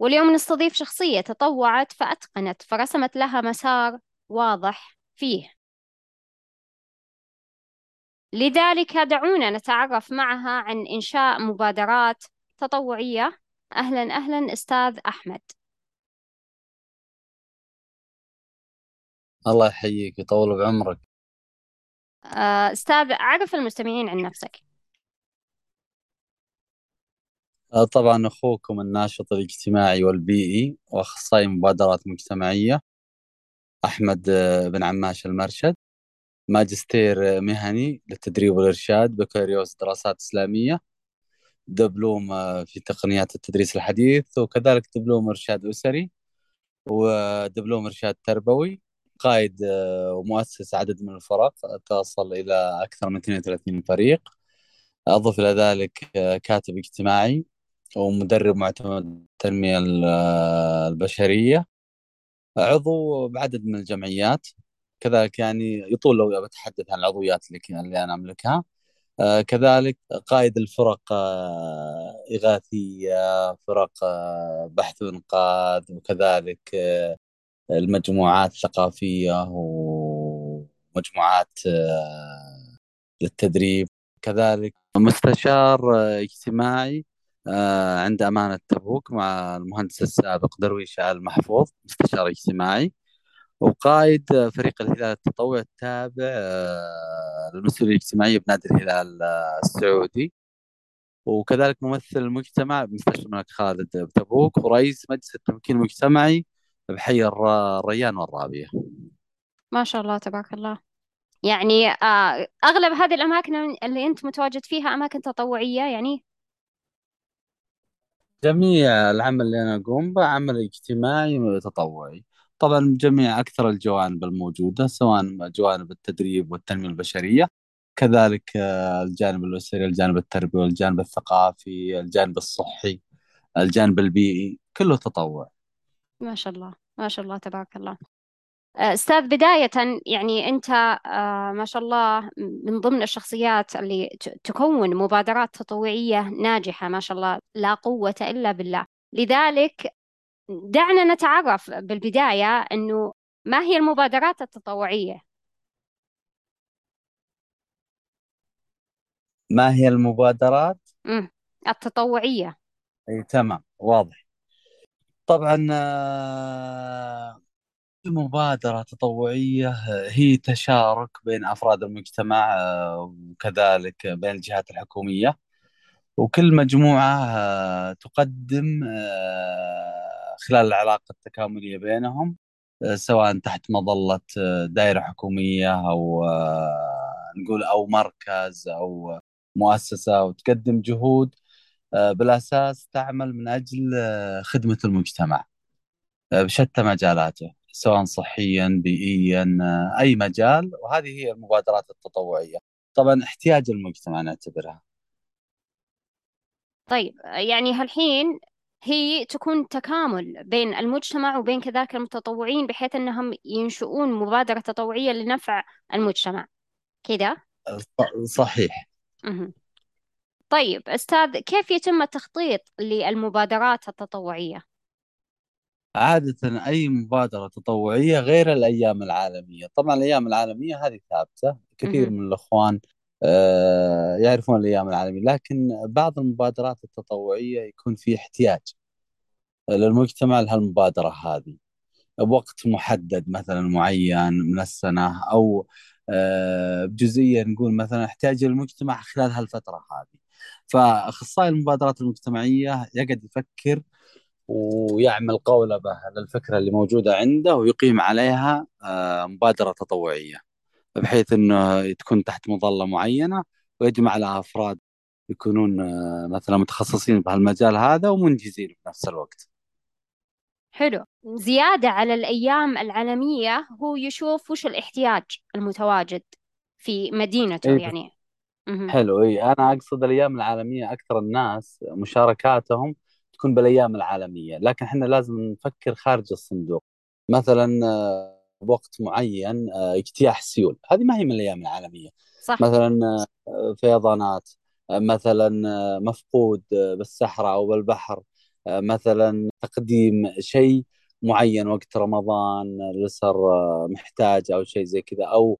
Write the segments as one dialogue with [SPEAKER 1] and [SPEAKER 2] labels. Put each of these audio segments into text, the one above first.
[SPEAKER 1] واليوم نستضيف شخصية تطوعت فأتقنت فرسمت لها مسار واضح فيه. لذلك دعونا نتعرف معها عن إنشاء مبادرات تطوعية. أهلا أهلا أستاذ أحمد.
[SPEAKER 2] الله يحييك يطول بعمرك.
[SPEAKER 1] آه، أستاذ عرف المستمعين عن نفسك
[SPEAKER 2] آه، طبعا أخوكم الناشط الاجتماعي والبيئي وأخصائي مبادرات مجتمعية أحمد آه، بن عماش المرشد ماجستير آه، مهني للتدريب والإرشاد بكالوريوس دراسات إسلامية دبلوم في تقنيات التدريس الحديث وكذلك دبلوم إرشاد أسري ودبلوم إرشاد تربوي قائد ومؤسس عدد من الفرق تصل إلى أكثر من 32 فريق. أضف إلى ذلك كاتب اجتماعي ومدرب معتمد التنمية البشرية. عضو بعدد من الجمعيات. كذلك يعني يطول لو بتحدث عن العضويات اللي, أنا أملكها. آه، كذلك قائد الفرق آه، إغاثية فرق آه، بحث وإنقاذ وكذلك المجموعات الثقافية ومجموعات للتدريب. كذلك مستشار اجتماعي. آه، عند أمانة تبوك مع المهندس السابق درويش آل محفوظ مستشار اجتماعي وقائد فريق الهلال التطوعي التابع آه، للمسؤولية الاجتماعية بنادي الهلال آه، السعودي. وكذلك ممثل المجتمع بمستشفى الملك خالد بتبوك ورئيس مجلس التمكين المجتمعي بحي الريان والرابية.
[SPEAKER 1] ما شاء الله تبارك الله. يعني أغلب هذه الأماكن اللي أنت متواجد فيها أماكن تطوعية يعني
[SPEAKER 2] جميع العمل اللي أنا أقوم به عمل اجتماعي تطوعي طبعا جميع أكثر الجوانب الموجودة سواء جوانب التدريب والتنمية البشرية كذلك آه، الجانب الأسري الجانب التربوي الجانب الثقافي الجانب الصحي الجانب البيئي كله تطوع.
[SPEAKER 1] ما شاء الله ما شاء الله تبارك الله. أستاذ بداية يعني أنت آه، ما شاء الله من ضمن الشخصيات اللي تكون مبادرات تطوعية ناجحة ما شاء الله لا قوة إلا بالله لذلك دعنا نتعرف بالبداية أنه ما هي المبادرات التطوعية؟
[SPEAKER 2] ما هي المبادرات؟
[SPEAKER 1] التطوعية
[SPEAKER 2] أي تمام واضح طبعا آه، المبادرة تطوعية هي تشارك بين أفراد المجتمع وكذلك بين الجهات الحكومية. وكل مجموعة تقدم خلال العلاقة التكاملية بينهم سواء تحت مظلة دائرة حكومية أو نقول أو مركز أو مؤسسة. وتقدم جهود بالأساس تعمل من أجل خدمة المجتمع بشتى مجالاته. سواء صحيا بيئيا أي مجال. وهذه هي المبادرات التطوعية. طبعا احتياج المجتمع نعتبرها
[SPEAKER 1] طيب يعني هالحين هي تكون تكامل بين المجتمع وبين كذلك المتطوعين بحيث أنهم ينشؤون مبادرة تطوعية لنفع المجتمع. كذا؟
[SPEAKER 2] صحيح.
[SPEAKER 1] طيب أستاذ كيف يتم التخطيط للمبادرات التطوعية؟
[SPEAKER 2] عادة أي مبادرة تطوعية غير الأيام العالمية. طبعا الأيام العالمية هذه ثابتة كثير من الأخوان آه، يعرفون الأيام العالمية لكن بعض المبادرات التطوعية يكون في احتياج للمجتمع لهالمبادرة هذه. بوقت محدد مثلا معين من السنة أو آه، بجزئية نقول مثلا احتياج المجتمع خلال هالفترة هذه. فأخصائي المبادرات المجتمعية يقعد يفكر ويعمل قولبة للفكرة اللي موجودة عنده ويقيم عليها آه، مبادرة تطوعية بحيث أنه تكون تحت مظلة معينة ويجمع لها أفراد يكونون آه، مثلا متخصصين في هالمجال هذا ومنجزين في نفس الوقت.
[SPEAKER 1] حلو. زيادة على الأيام العالمية هو يشوف وش الاحتياج المتواجد في مدينته
[SPEAKER 2] اي
[SPEAKER 1] يعني.
[SPEAKER 2] حلو. اي أنا أقصد الأيام العالمية أكثر الناس مشاركاتهم تكون بالأيام العالمية لكن إحنا لازم نفكر خارج الصندوق. مثلا آه، بوقت معين آه، اجتياح سيول هذه ما هي من الأيام العالمية.
[SPEAKER 1] صح.
[SPEAKER 2] مثلا آه، فيضانات مثلا مفقود بالصحراء أو بالبحر مثلا تقديم شيء معين وقت رمضان آه، محتاج أو شيء زي كذا أو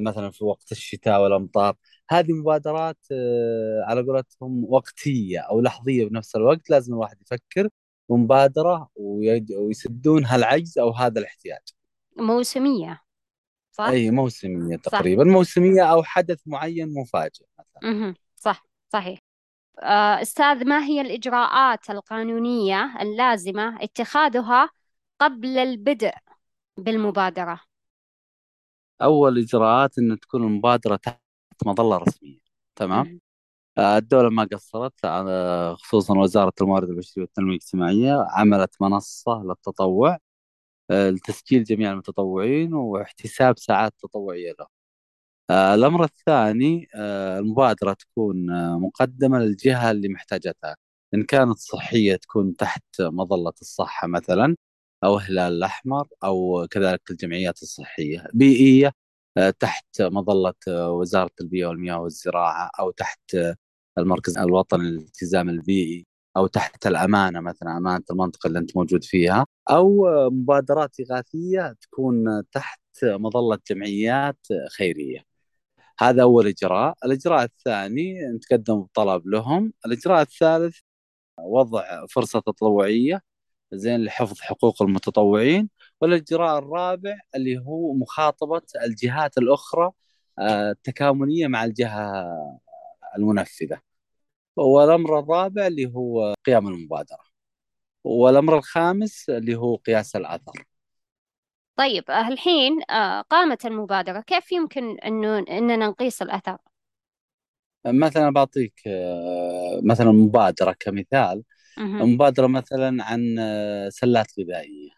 [SPEAKER 2] مثلا في وقت الشتاء والأمطار. هذه مبادرات آه، على قولتهم وقتية أو لحظية بنفس الوقت لازم الواحد يفكر بمبادره ويج- ويسدون هالعجز أو هذا الاحتياج.
[SPEAKER 1] موسمية صح؟
[SPEAKER 2] أي موسمية
[SPEAKER 1] صح.
[SPEAKER 2] تقريبا. موسمية أو حدث معين مفاجئ مثلا.
[SPEAKER 1] صح صحيح. آه، أستاذ ما هي الإجراءات القانونية اللازمة اتخاذها قبل البدء بالمبادرة؟
[SPEAKER 2] أول إجراءات إن تكون المبادرة مظله رسميه تمام. آه، الدولة ما قصرت آه، خصوصا وزارة الموارد البشرية والتنمية الاجتماعية عملت منصة للتطوع آه، لتسجيل جميع المتطوعين واحتساب ساعات تطوعية لهم. الأمر الثاني المبادرة تكون مقدمة للجهة اللي محتاجتها. إن كانت صحية تكون تحت مظلة الصحة مثلا أو الهلال الأحمر أو كذلك الجمعيات الصحية بيئية تحت مظلة آه، وزارة البيئة والمياه والزراعة أو تحت آه، المركز الوطني للالتزام البيئي أو تحت الأمانة مثلا أمانة المنطقة اللي أنت موجود فيها آه، مبادرات إغاثية تكون آه، تحت مظلة جمعيات آه، خيرية. هذا أول إجراء. الإجراء الثاني نتقدم بطلب لهم. الإجراء الثالث وضع فرصة تطوعية زين لحفظ حقوق المتطوعين. والإجراء الرابع اللي هو مخاطبة الجهات الأخرى آه، التكاملية مع الجهة المنفذة. والأمر الرابع اللي هو قيام المبادرة. والأمر الخامس اللي هو قياس الأثر
[SPEAKER 1] طيب آه، الحين آه، قامت المبادرة. كيف يمكن أنه أننا نقيس الأثر؟
[SPEAKER 2] مثلا بعطيك مثلا مبادرة كمثال.
[SPEAKER 1] مهم.
[SPEAKER 2] مبادرة مثلا عن سلات غذائية.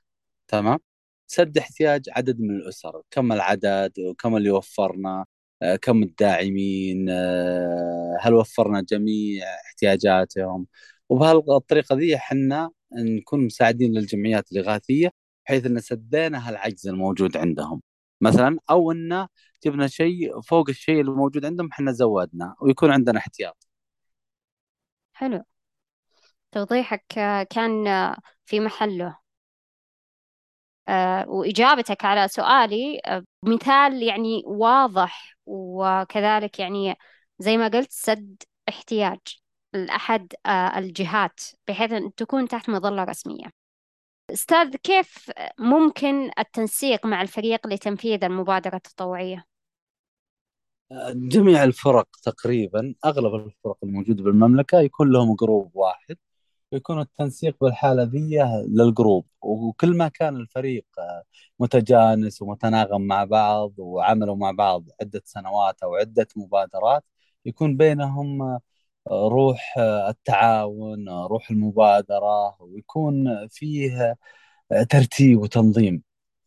[SPEAKER 2] تمام؟ سد احتياج عدد من الأسر كم العدد وكم اللي وفرنا آه، كم الداعمين آه، هل وفرنا جميع احتياجاتهم؟ وبهالطريقة ذي إحنا نكون مساعدين للجمعيات الإغاثية بحيث إن سدينا هالعجز الموجود عندهم. مثلا أو إن جبنا شيء فوق الشيء اللي موجود عندهم إحنا زودنا ويكون عندنا احتياط.
[SPEAKER 1] حلو. توضيحك آه، كان في محله. وإجابتك على سؤالي آه، مثال يعني واضح وكذلك يعني زي ما قلت سد احتياج لأحد آه، الجهات بحيث أن تكون تحت مظلة رسمية أستاذ كيف ممكن التنسيق مع الفريق لتنفيذ المبادرة التطوعية؟
[SPEAKER 2] جميع الفرق تقريبا أغلب الفرق الموجودة بالمملكة يكون لهم group واحد ويكون التنسيق بالحالة ذي لل group. وكل ما كان الفريق متجانس ومتناغم مع بعض وعملوا مع بعض عدة سنوات أو عدة مبادرات يكون بينهم روح التعاون روح المبادرة ويكون فيه ترتيب وتنظيم.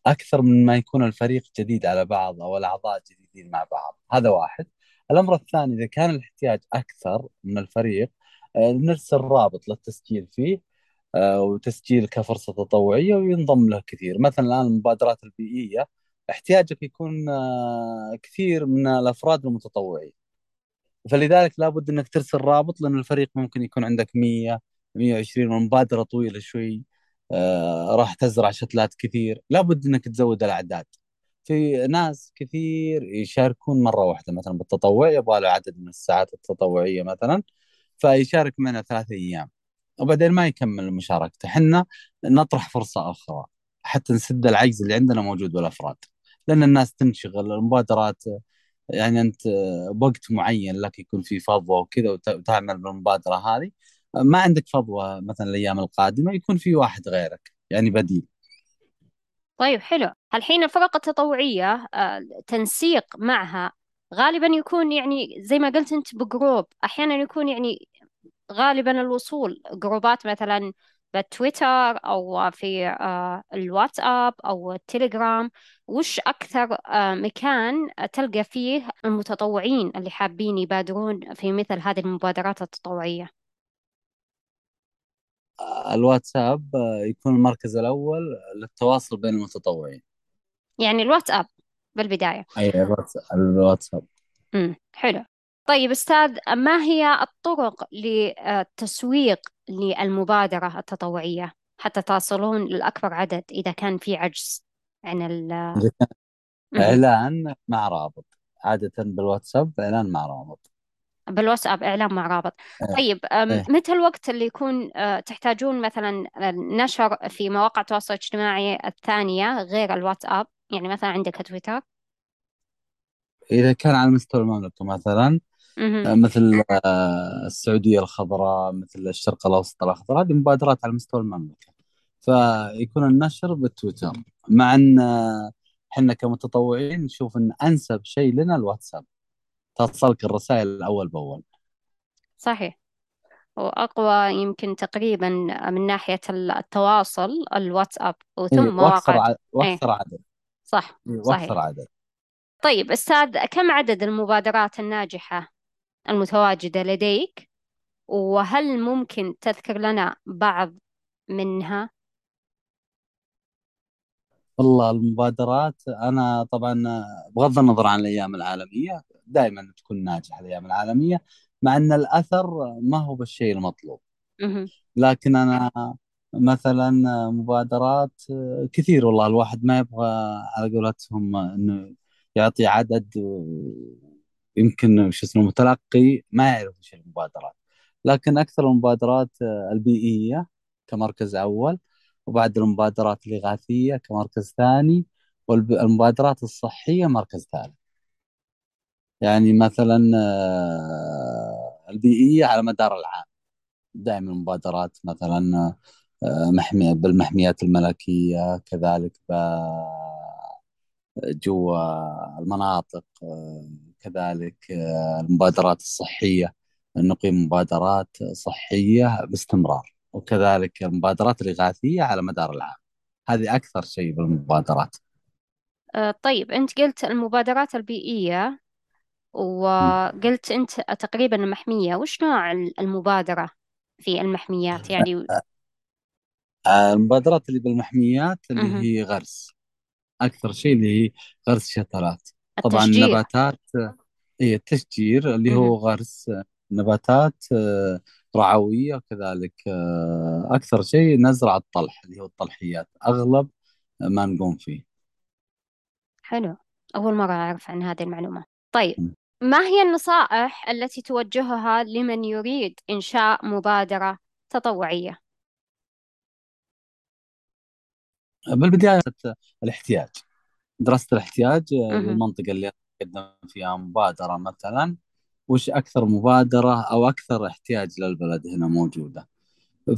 [SPEAKER 2] أكثر من ما يكون الفريق جديد على بعض أو الأعضاء جديدين مع بعض. هذا واحد. الأمر الثاني إذا كان الاحتياج أكثر من الفريق نرسل رابط للتسجيل فيه آه، وتسجيل كفرصة تطوعية وينضم له كثير. مثلا الآن المبادرات البيئية احتياجك يكون آه، كثير من الأفراد المتطوعين. فلذلك لابد إنك ترسل رابط لأن الفريق ممكن يكون عندك 100 120 والمبادرة طويلة شوي آه راح تزرع شتلات كثير. لابد إنك تزود الأعداد. في ناس كثير يشاركون مرة واحدة مثلا بالتطوع يبغى له عدد من الساعات التطوعية مثلا. فيشارك معنا ثلاث أيام. وبعدين ما يكمل مشاركته. إحنا نطرح فرصة أخرى. حتى نسد العجز اللي عندنا موجود بالأفراد. لأن الناس تنشغل. المبادرات يعني أنت بوقت معين لك يكون في فضوى وكذا وت- وتعمل بالمبادرة هذه. ما عندك فضوى مثلا الأيام القادمة يكون في واحد غيرك. يعني بديل.
[SPEAKER 1] طيب حلو. الحين الفرق التطوعية آه، تنسيق معها غالبا يكون يعني زي ما قلت أنت بجروب. أحيانا يكون يعني غالبا الوصول جروبات مثلا بالتويتر أو في آه، الواتساب أو التليجرام. وش أكثر آه، مكان تلقى فيه المتطوعين اللي حابين يبادرون في مثل هذه المبادرات التطوعية؟
[SPEAKER 2] الواتساب يكون المركز الأول للتواصل بين المتطوعين.
[SPEAKER 1] يعني الواتساب بالبداية.
[SPEAKER 2] أي الواتساب الواتساب.
[SPEAKER 1] امم حلو. طيب أستاذ ما هي الطرق للتسويق للمبادرة التطوعية حتى تصلون لأكبر عدد إذا كان في عجز عن ال.
[SPEAKER 2] إعلان مع رابط عادة بالواتساب إعلان مع رابط
[SPEAKER 1] بالواتساب إعلان مع رابط
[SPEAKER 2] إيه.
[SPEAKER 1] طيب
[SPEAKER 2] إيه.
[SPEAKER 1] متى الوقت اللي يكون أه، تحتاجون مثلا نشر في مواقع التواصل الاجتماعي الثانية غير الواتساب يعني مثلا عندك تويتر
[SPEAKER 2] إذا كان على مستوى المملكة مثلا
[SPEAKER 1] مهم.
[SPEAKER 2] مثل آه، السعودية الخضراء مثل الشرق الأوسط الأخضر هذه مبادرات على مستوى المملكة. فيكون النشر بالتويتر مع أن آه، إحنا كمتطوعين نشوف أن أنسب شيء لنا الواتساب تصلك الرسائل أول بأول.
[SPEAKER 1] صحيح. وأقوى يمكن تقريبا من ناحية التواصل الواتساب
[SPEAKER 2] إيه،
[SPEAKER 1] وثم
[SPEAKER 2] وأكثر
[SPEAKER 1] مواقع.
[SPEAKER 2] ع-
[SPEAKER 1] إيه.
[SPEAKER 2] وأكثر عدد.
[SPEAKER 1] صح
[SPEAKER 2] إيه،
[SPEAKER 1] صحيح.
[SPEAKER 2] وأكثر عدد.
[SPEAKER 1] طيب أستاذ كم عدد المبادرات الناجحة؟ المتواجدة لديك وهل ممكن تذكر لنا بعض منها؟
[SPEAKER 2] والله المبادرات أنا طبعا بغض النظر عن الأيام العالمية دائما تكون ناجحة الأيام العالمية مع أن الأثر ما هو بالشيء المطلوب
[SPEAKER 1] مهم.
[SPEAKER 2] لكن أنا مثلا مبادرات كثير والله الواحد ما يبغى على قولتهم أنه يعطي عدد يمكن شو اسمه متلقي ما يعرف إيش المبادرات. لكن أكثر المبادرات البيئية كمركز أول وبعد المبادرات الإغاثية كمركز ثاني والمبادرات الصحية مركز ثالث. يعني مثلا آه، البيئية على مدار العام. دائما مبادرات مثلا آه، محمية بالمحميات الملكية كذلك جوا المناطق آه، كذلك آه، المبادرات الصحية نقيم مبادرات صحية باستمرار وكذلك المبادرات الإغاثية على مدار العام. هذه أكثر شيء بالمبادرات.
[SPEAKER 1] آه، طيب أنت قلت المبادرات البيئية. وقلت أنت تقريبا المحمية وش نوع المبادرة في المحميات؟ يعني
[SPEAKER 2] آه، المبادرات اللي بالمحميات اللي. هي غرس. أكثر شيء اللي هي غرس شتلات. طبعا النباتات هي التشجير اللي
[SPEAKER 1] مهم.
[SPEAKER 2] هو غرس نباتات آه، رعوية وكذلك آه، أكثر شيء نزرع الطلح اللي هو الطلحيات أغلب ما نقوم فيه
[SPEAKER 1] حلو أول مرة أعرف عن هذه المعلومة طيب
[SPEAKER 2] م.
[SPEAKER 1] ما هي النصائح التي توجهها لمن يريد إنشاء مبادرة تطوعية؟
[SPEAKER 2] بالبداية الاحتياج دراسة الاحتياج آه،
[SPEAKER 1] مهم.
[SPEAKER 2] للمنطقة اللي نقدم فيها مبادرة مثلا. وش أكثر مبادرة أو أكثر احتياج للبلد هنا موجودة؟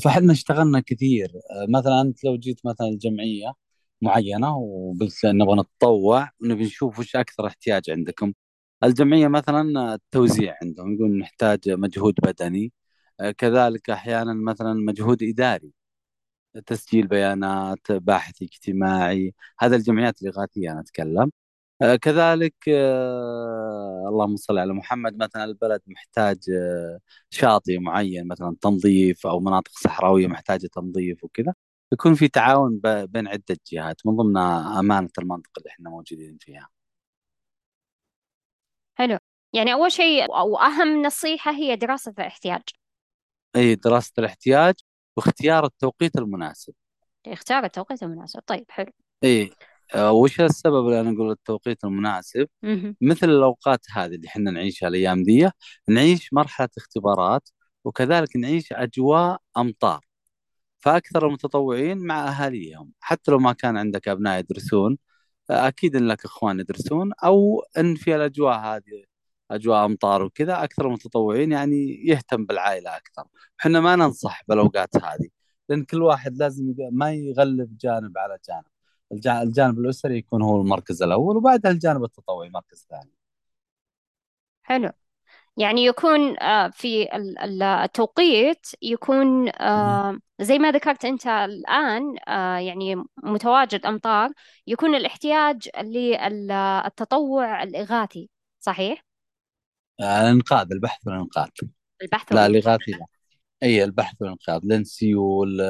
[SPEAKER 2] فحنا اشتغلنا كثير. آه، مثلا أنت لو جيت مثلا الجمعية معينة وقلت نبغى نتطوع ونبي نشوف وش أكثر احتياج عندكم. الجمعية مثلا التوزيع عندهم يقول نحتاج مجهود بدني. آه، كذلك أحيانا مثلا مجهود إداري. تسجيل بيانات باحث اجتماعي هذا الجمعيات الإغاثية أنا أتكلم. آه، كذلك آه، اللهم صل على محمد مثلا البلد محتاج آه، شاطئ معين مثلا تنظيف أو مناطق صحراوية محتاجة تنظيف وكذا يكون في تعاون بين عدة جهات من ضمنها أمانة المنطقة اللي إحنا موجودين فيها.
[SPEAKER 1] حلو. يعني أول شيء وأهم نصيحة هي دراسة الاحتياج.
[SPEAKER 2] أي دراسة الاحتياج. واختيار التوقيت المناسب.
[SPEAKER 1] اختار التوقيت المناسب. طيب حلو.
[SPEAKER 2] أي آه، وش السبب اللي أنا أقول التوقيت المناسب؟
[SPEAKER 1] مهم.
[SPEAKER 2] مثل الأوقات هذه اللي إحنا نعيشها الأيام دي نعيش مرحلة اختبارات وكذلك نعيش أجواء أمطار. فأكثر المتطوعين مع أهاليهم. حتى لو ما كان عندك أبناء يدرسون أكيد إن لك إخوان يدرسون أو إن في الأجواء هذه أجواء أمطار وكذا أكثر المتطوعين يعني يهتم بالعائلة أكثر. إحنا ما ننصح بالأوقات هذه لأن كل واحد لازم ما يغلب جانب على جانب. الجا- الجانب الأسري يكون هو المركز الأول وبعدها الجانب التطوعي مركز ثاني.
[SPEAKER 1] حلو. يعني يكون آه، في ال- ال- التوقيت يكون آه، زي ما ذكرت أنت الآن آه، يعني متواجد أمطار يكون الاحتياج للتطوع الإغاثي صحيح؟
[SPEAKER 2] الإنقاذ البحث والإنقاذ
[SPEAKER 1] البحث
[SPEAKER 2] لا الإغاثي لا أي البحث والإنقاذ لين سيول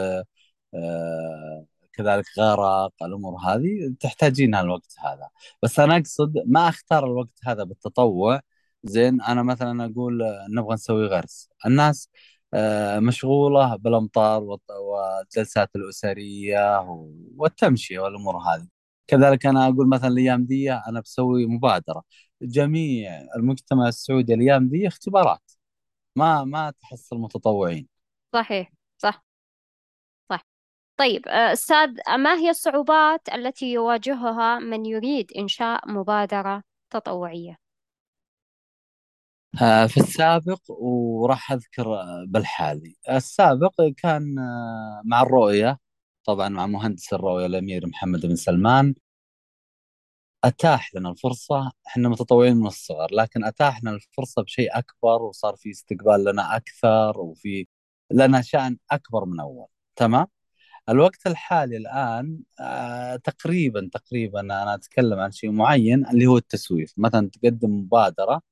[SPEAKER 2] آه، كذلك غرق الأمور هذه تحتاجينها الوقت هذا. بس أنا أقصد ما أختار الوقت هذا بالتطوع. زين أنا مثلا أقول آه، نبغى نسوي غرس. الناس آه، مشغولة بالأمطار والط- والجلسات الأسرية والتمشية والأمور هذه. كذلك أنا أقول مثلا الأيام دي أنا بسوي مبادرة. جميع المجتمع السعودي الأيام دي اختبارات. ما ما تحصل متطوعين
[SPEAKER 1] صحيح صح. صح. طيب آه، أستاذ ما هي الصعوبات التي يواجهها من يريد إنشاء مبادرة تطوعية؟
[SPEAKER 2] آه، في السابق وراح أذكر آه، بالحالي. السابق كان مع الرؤية طبعا مع مهندس الرؤية الأمير محمد بن سلمان. أتاح لنا الفرصة إحنا متطوعين من الصغر لكن أتاح لنا الفرصة بشيء أكبر وصار في استقبال لنا أكثر وفي لنا شأن أكبر من أول. تمام؟ الوقت الحالي الآن آه تقريبا تقريبا أنا أتكلم عن شيء معين اللي هو التسويف. مثلا تقدم مبادرة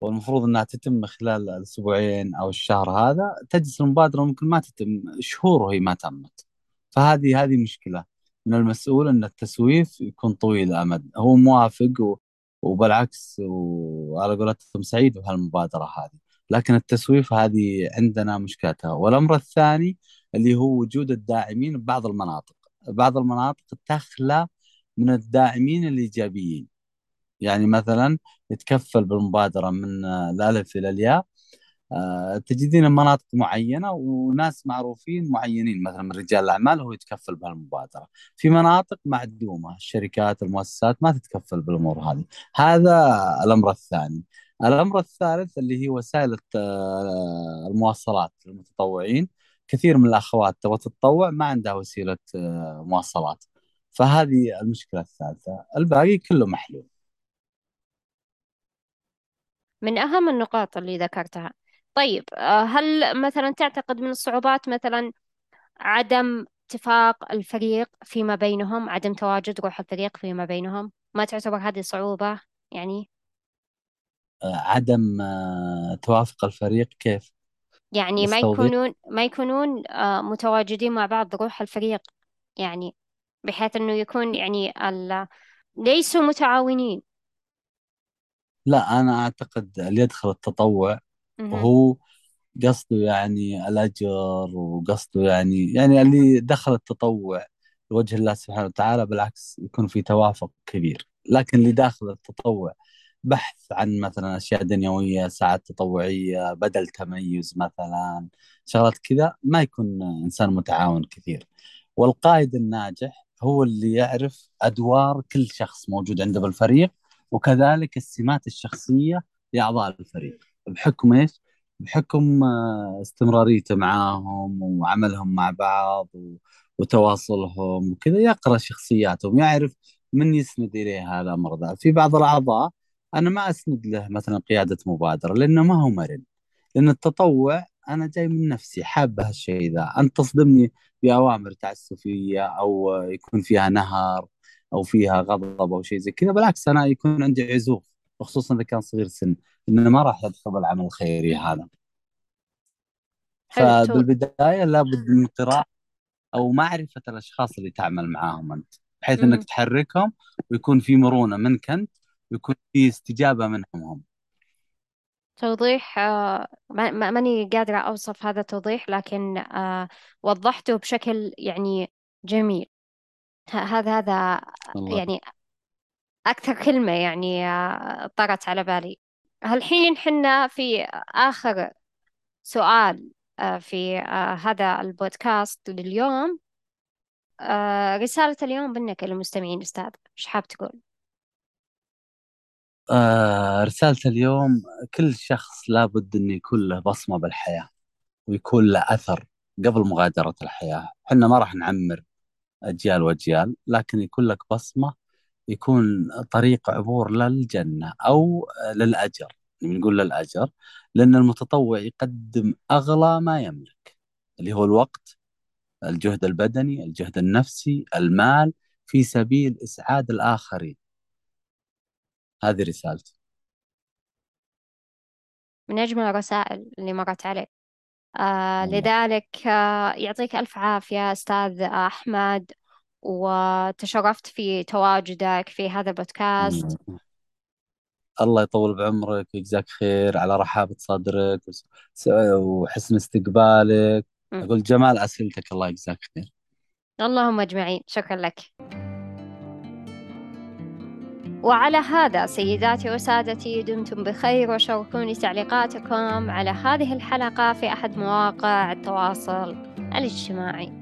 [SPEAKER 2] والمفروض إنها تتم خلال الأسبوعين أو الشهر هذا تجلس المبادرة ممكن ما تتم شهور وهي ما تمت. فهذه هذه مشكلة. من المسؤول إن التسويف يكون طويل الامد هو موافق و... وبالعكس وعلى قولتهم سعيد بهالمبادرة هذه. لكن التسويف هذه عندنا مشكلتها. والأمر الثاني اللي هو وجود الداعمين ببعض المناطق. بعض المناطق تخلى من الداعمين الإيجابيين. يعني مثلا يتكفل بالمبادرة من الألف إلى الياء تجدين مناطق معينة وناس معروفين معينين مثلا من رجال الأعمال هو يتكفل بهالمبادرة. في مناطق معدومة الشركات المؤسسات ما تتكفل بالأمور هذه. هذا الأمر الثاني. الأمر الثالث اللي هي وسائل آه، المواصلات للمتطوعين. كثير من الأخوات تبغى تتطوع ما عندها وسيلة آه، مواصلات. فهذه المشكلة الثالثة. الباقي كله محلول.
[SPEAKER 1] من أهم النقاط اللي ذكرتها. طيب آه، هل مثلا تعتقد من الصعوبات مثلا عدم اتفاق الفريق فيما بينهم عدم تواجد روح الفريق فيما بينهم؟ ما تعتبر هذه صعوبة يعني؟
[SPEAKER 2] عدم آه، توافق الفريق كيف؟
[SPEAKER 1] يعني ما يكونون ما يكونون آه، متواجدين مع بعض روح الفريق يعني بحيث إنه يكون يعني ال... ليسوا متعاونين.
[SPEAKER 2] لا أنا أعتقد اللي يدخل التطوع. وهو قصده يعني الأجر وقصده يعني يعني اللي دخل التطوع لوجه الله سبحانه وتعالى بالعكس يكون في توافق كبير. لكن اللي داخل التطوع بحث عن مثلا أشياء دنيوية ساعات تطوعية بدل تميز مثلا شغلات كذا ما يكون إنسان متعاون كثير. والقائد الناجح هو اللي يعرف أدوار كل شخص موجود عنده بالفريق وكذلك السمات الشخصية لأعضاء الفريق. بحكم إيش؟ بحكم آه، استمراريته معاهم وعملهم مع بعض وتواصلهم وكذا يقرأ شخصياتهم يعرف من يسند إليه هذا الأمر ذا. في بعض الأعضاء أنا ما أسند له مثلا قيادة مبادرة لأنه ما هو مرن. لأن التطوع أنا جاي من نفسي حاب هالشيء ذا. أنت تصدمني بأوامر تعسفية أو يكون فيها نهر أو فيها غضب أو شيء زي كذا بالعكس أنا يكون عندي عزوف وخصوصا إذا كان صغير سن إنه ما راح يدخل بالعمل الخيري هذا.
[SPEAKER 1] حلو تو...
[SPEAKER 2] فبالبداية لابد من قراءة أو معرفة الأشخاص اللي تعمل معاهم أنت بحيث أنك
[SPEAKER 1] مهم.
[SPEAKER 2] تحركهم ويكون في مرونة منك أنت ويكون في استجابة منهم هم.
[SPEAKER 1] توضيح آه، ما... ما- ماني قادرة أوصف هذا التوضيح لكن آه، وضحته بشكل يعني جميل. هذا هذا
[SPEAKER 2] الله.
[SPEAKER 1] يعني أكثر كلمة يعني آه، طرت على بالي. الحين حنا في آخر سؤال آه، في آه، هذا البودكاست لليوم. رسالة اليوم منك للمستمعين أستاذ إيش حاب تقول؟
[SPEAKER 2] آه رسالة اليوم كل شخص لابد أن يكون له بصمة بالحياة ويكون له أثر قبل مغادرة الحياة. إحنا ما راح نعمر أجيال وأجيال لكن يكون لك بصمة يكون طريق عبور للجنة أو للأجر بنقول له الأجر لأن المتطوع يقدم أغلى ما يملك اللي هو الوقت الجهد البدني الجهد النفسي المال في سبيل إسعاد الآخرين. هذه رسالتي.
[SPEAKER 1] من أجمل الرسائل اللي مرت علي. آه. لذلك آه يعطيك ألف عافية أستاذ أحمد. وتشرفت في تواجدك في هذا البودكاست.
[SPEAKER 2] الله يطول بعمرك ويجزاك خير على رحابة صدرك وحسن استقبالك. أقول جمال أسئلتك الله يجزاك خير.
[SPEAKER 1] اللهم أجمعين. شكرا لك. وعلى هذا سيداتي وسادتي دمتم بخير وشاركوني تعليقاتكم على هذه الحلقة في أحد مواقع التواصل الاجتماعي.